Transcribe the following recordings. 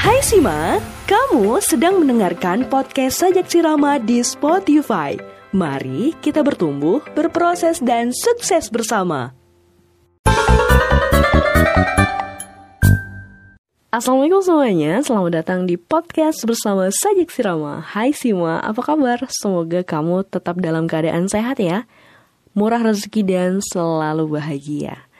Hai Sima, kamu sedang mendengarkan podcast Sajak Sirama di Spotify. Mari kita bertumbuh, berproses, dan sukses bersama. Assalamualaikum semuanya, selamat datang di podcast bersama Sajak Sirama. Hai Sima, apa kabar? Semoga kamu tetap dalam keadaan sehat ya. Murah rezeki dan selalu bahagia.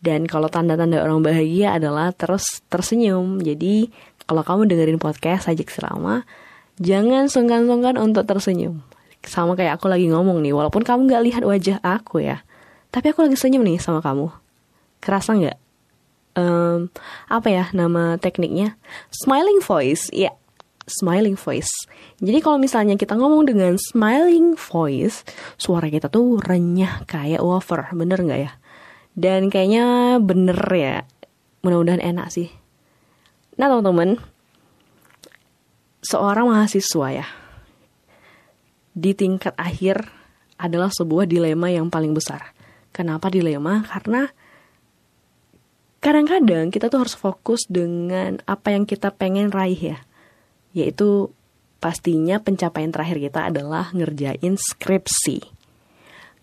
Dan kalau tanda-tanda orang bahagia adalah terus tersenyum. Jadi kalau kamu dengerin podcast Sajik Selama, jangan sungkan-sungkan untuk tersenyum. Sama kayak aku lagi ngomong nih, walaupun kamu gak lihat wajah aku ya. Tapi aku lagi senyum nih sama kamu. Kerasa nggak? Um, apa ya nama tekniknya? Smiling voice, ya. Yeah. Smiling voice. Jadi kalau misalnya kita ngomong dengan smiling voice, suara kita tuh renyah kayak wafer, bener nggak ya? Dan kayaknya bener ya, mudah-mudahan enak sih. Nah teman-teman, seorang mahasiswa ya, di tingkat akhir adalah sebuah dilema yang paling besar. Kenapa dilema? Karena kadang-kadang kita tuh harus fokus dengan apa yang kita pengen raih ya. Yaitu pastinya pencapaian terakhir kita adalah ngerjain skripsi.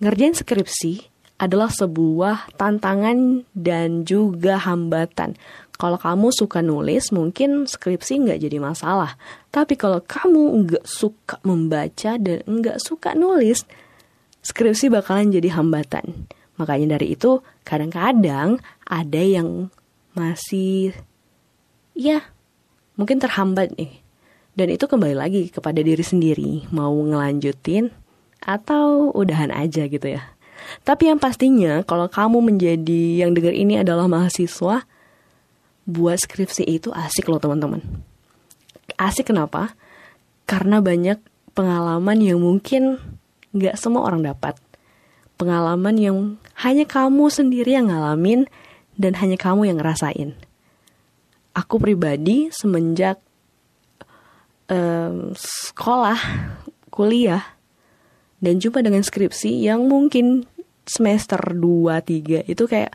Ngerjain skripsi adalah sebuah tantangan dan juga hambatan. Kalau kamu suka nulis, mungkin skripsi nggak jadi masalah. Tapi kalau kamu nggak suka membaca dan nggak suka nulis, skripsi bakalan jadi hambatan. Makanya dari itu, kadang-kadang ada yang masih, ya, mungkin terhambat nih. Dan itu kembali lagi kepada diri sendiri, mau ngelanjutin atau udahan aja gitu ya. Tapi yang pastinya kalau kamu menjadi yang dengar ini adalah mahasiswa, buat skripsi itu asik loh teman-teman. Asik kenapa? Karena banyak pengalaman yang mungkin nggak semua orang dapat. Pengalaman yang hanya kamu sendiri yang ngalamin dan hanya kamu yang ngerasain. Aku pribadi semenjak um, sekolah, kuliah, dan jumpa dengan skripsi yang mungkin semester 2 3 itu kayak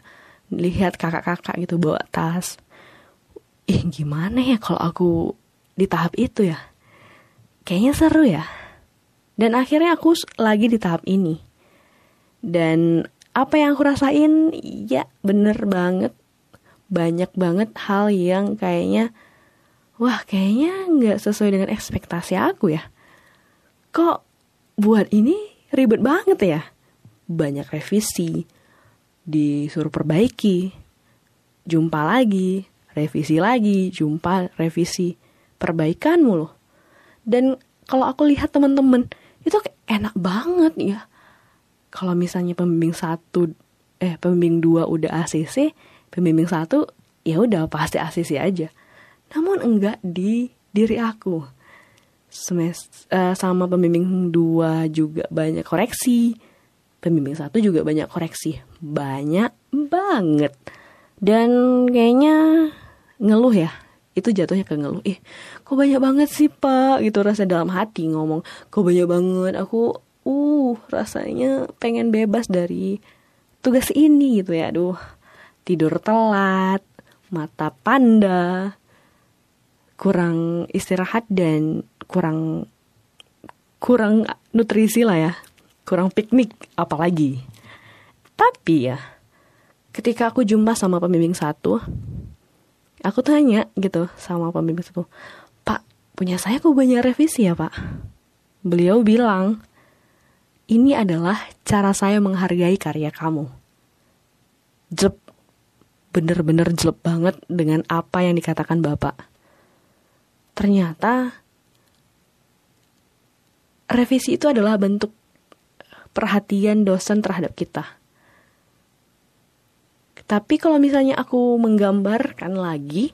lihat kakak-kakak gitu bawa tas. Ih, gimana ya kalau aku di tahap itu ya? Kayaknya seru ya. Dan akhirnya aku lagi di tahap ini. Dan apa yang aku rasain ya bener banget banyak banget hal yang kayaknya wah kayaknya nggak sesuai dengan ekspektasi aku ya kok buat ini ribet banget ya banyak revisi, disuruh perbaiki, jumpa lagi, revisi lagi, jumpa revisi, perbaikan mulu. Dan kalau aku lihat temen-temen itu enak banget ya. Kalau misalnya pembimbing satu, eh pembimbing dua udah ACC, pembimbing satu ya udah pasti ACC aja. Namun enggak di diri aku. Semest, uh, sama pembimbing dua juga banyak koreksi, pembimbing satu juga banyak koreksi banyak banget dan kayaknya ngeluh ya. Itu jatuhnya ke ngeluh. Ih kok banyak banget sih pak? Gitu rasa dalam hati ngomong kok banyak banget? Aku uh rasanya pengen bebas dari tugas ini gitu ya. Aduh tidur telat mata panda kurang istirahat dan kurang kurang nutrisi lah ya. Kurang piknik apalagi. Tapi ya, ketika aku jumpa sama pembimbing satu, aku tanya gitu sama pembimbing satu, Pak, punya saya kok banyak revisi ya Pak? Beliau bilang, ini adalah cara saya menghargai karya kamu. Jelep, bener-bener jelep banget dengan apa yang dikatakan Bapak. Ternyata, revisi itu adalah bentuk perhatian dosen terhadap kita. Tapi kalau misalnya aku menggambarkan lagi,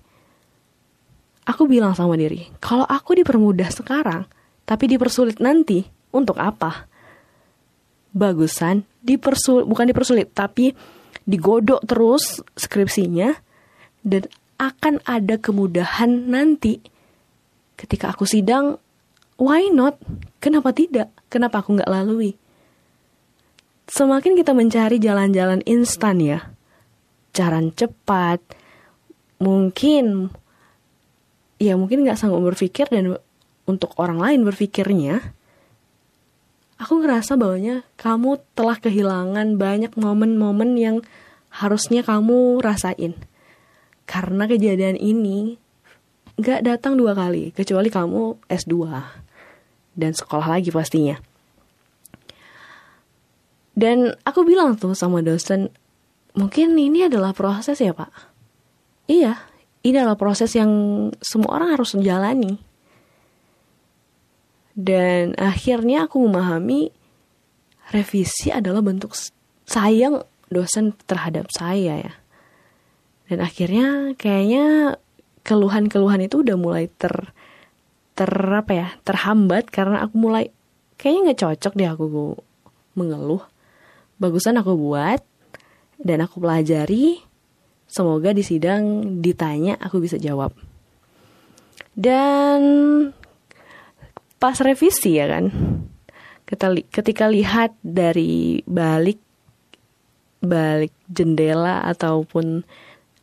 aku bilang sama diri, kalau aku dipermudah sekarang, tapi dipersulit nanti, untuk apa? Bagusan dipersulit, bukan dipersulit, tapi digodok terus skripsinya, dan akan ada kemudahan nanti. Ketika aku sidang, why not? Kenapa tidak? Kenapa aku nggak lalui? semakin kita mencari jalan-jalan instan ya, jalan cepat, mungkin ya mungkin nggak sanggup berpikir dan untuk orang lain berpikirnya aku ngerasa bahwanya kamu telah kehilangan banyak momen-momen yang harusnya kamu rasain. Karena kejadian ini nggak datang dua kali kecuali kamu S2 dan sekolah lagi pastinya. Dan aku bilang tuh sama dosen mungkin ini adalah proses ya pak iya ini adalah proses yang semua orang harus menjalani. Dan akhirnya aku memahami revisi adalah bentuk sayang dosen terhadap saya ya. Dan akhirnya kayaknya keluhan-keluhan itu udah mulai ter ter apa ya terhambat karena aku mulai kayaknya nggak cocok deh aku mengeluh. Bagusan aku buat dan aku pelajari Semoga di sidang ditanya aku bisa jawab. Dan pas revisi ya kan, ketika lihat dari balik balik jendela ataupun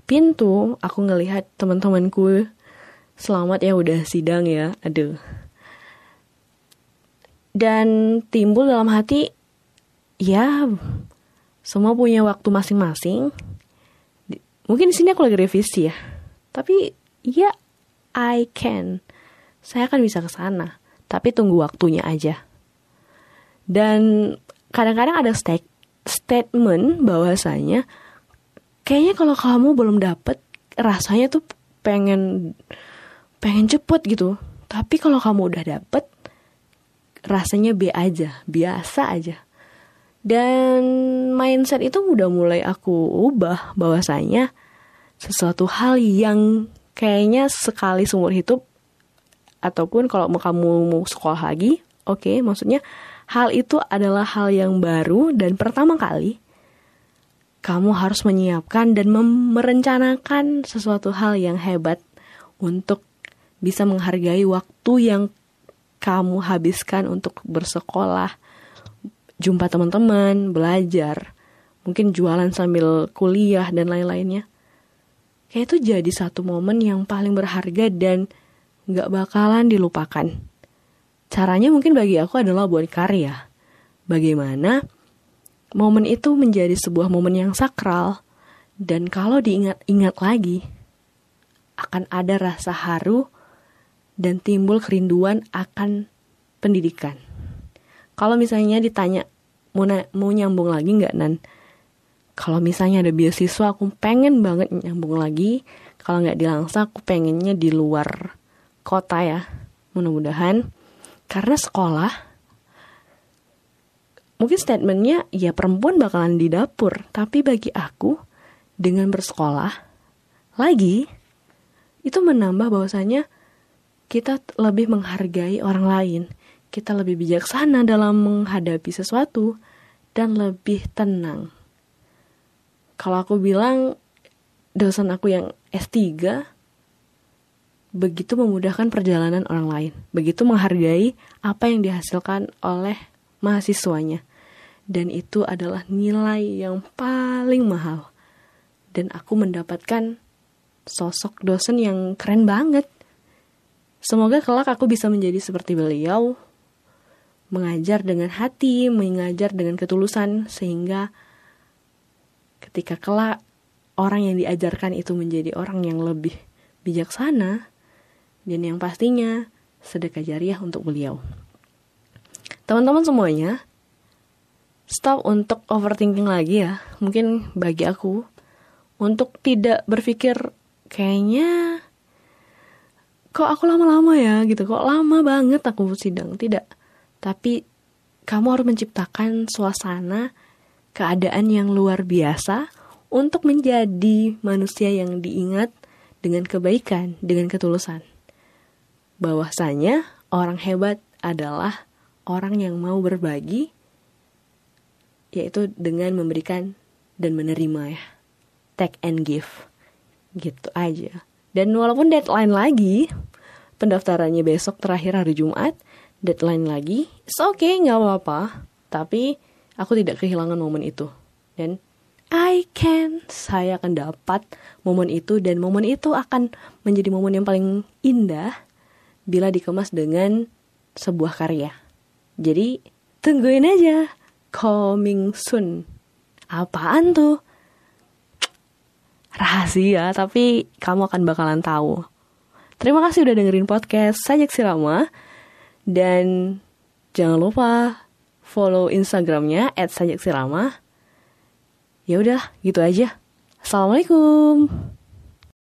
pintu, aku ngelihat teman-temanku selamat ya udah sidang ya, aduh. Dan timbul dalam hati, ya semua punya waktu masing-masing Mungkin di sini aku lagi revisi ya. Tapi ya I can. Saya akan bisa ke sana. Tapi tunggu waktunya aja. Dan kadang-kadang ada state statement bahwasanya kayaknya kalau kamu belum dapet rasanya tuh pengen pengen cepet gitu. Tapi kalau kamu udah dapet rasanya B aja, biasa aja. Dan mindset itu udah mulai aku ubah bahwasanya sesuatu hal yang kayaknya sekali seumur hidup ataupun kalau mau kamu mau sekolah lagi, oke, okay, maksudnya hal itu adalah hal yang baru dan pertama kali kamu harus menyiapkan dan merencanakan sesuatu hal yang hebat untuk bisa menghargai waktu yang kamu habiskan untuk bersekolah, jumpa teman-teman, belajar, mungkin jualan sambil kuliah dan lain-lainnya. Kayak itu jadi satu momen yang paling berharga dan gak bakalan dilupakan. Caranya mungkin bagi aku adalah buat karya. Bagaimana momen itu menjadi sebuah momen yang sakral dan kalau diingat-ingat lagi akan ada rasa haru dan timbul kerinduan akan pendidikan kalau misalnya ditanya mau mau nyambung lagi nggak nan? Kalau misalnya ada beasiswa aku pengen banget nyambung lagi. Kalau nggak di Langsa aku pengennya di luar kota ya mudah-mudahan. Karena sekolah mungkin statementnya ya perempuan bakalan di dapur. Tapi bagi aku dengan bersekolah lagi itu menambah bahwasanya kita lebih menghargai orang lain kita lebih bijaksana dalam menghadapi sesuatu dan lebih tenang. Kalau aku bilang dosen aku yang S3 begitu memudahkan perjalanan orang lain, begitu menghargai apa yang dihasilkan oleh mahasiswanya. Dan itu adalah nilai yang paling mahal. Dan aku mendapatkan sosok dosen yang keren banget. Semoga kelak aku bisa menjadi seperti beliau, mengajar dengan hati, mengajar dengan ketulusan sehingga ketika kelak orang yang diajarkan itu menjadi orang yang lebih bijaksana dan yang pastinya sedekah jariah untuk beliau. Teman-teman semuanya, stop untuk overthinking lagi ya. Mungkin bagi aku untuk tidak berpikir kayaknya kok aku lama-lama ya gitu, kok lama banget aku sidang. Tidak tapi kamu harus menciptakan suasana keadaan yang luar biasa untuk menjadi manusia yang diingat dengan kebaikan, dengan ketulusan. Bahwasanya orang hebat adalah orang yang mau berbagi, yaitu dengan memberikan dan menerima ya. Take and give. Gitu aja. Dan walaupun deadline lagi, pendaftarannya besok terakhir hari Jumat, deadline lagi, it's okay, nggak apa-apa. Tapi aku tidak kehilangan momen itu. Dan I can, saya akan dapat momen itu dan momen itu akan menjadi momen yang paling indah bila dikemas dengan sebuah karya. Jadi tungguin aja coming soon. Apaan tuh? Rahasia, tapi kamu akan bakalan tahu. Terima kasih udah dengerin podcast Sajak Sirama dan jangan lupa follow Instagramnya @sajaksirama. Ya udah, gitu aja. Assalamualaikum.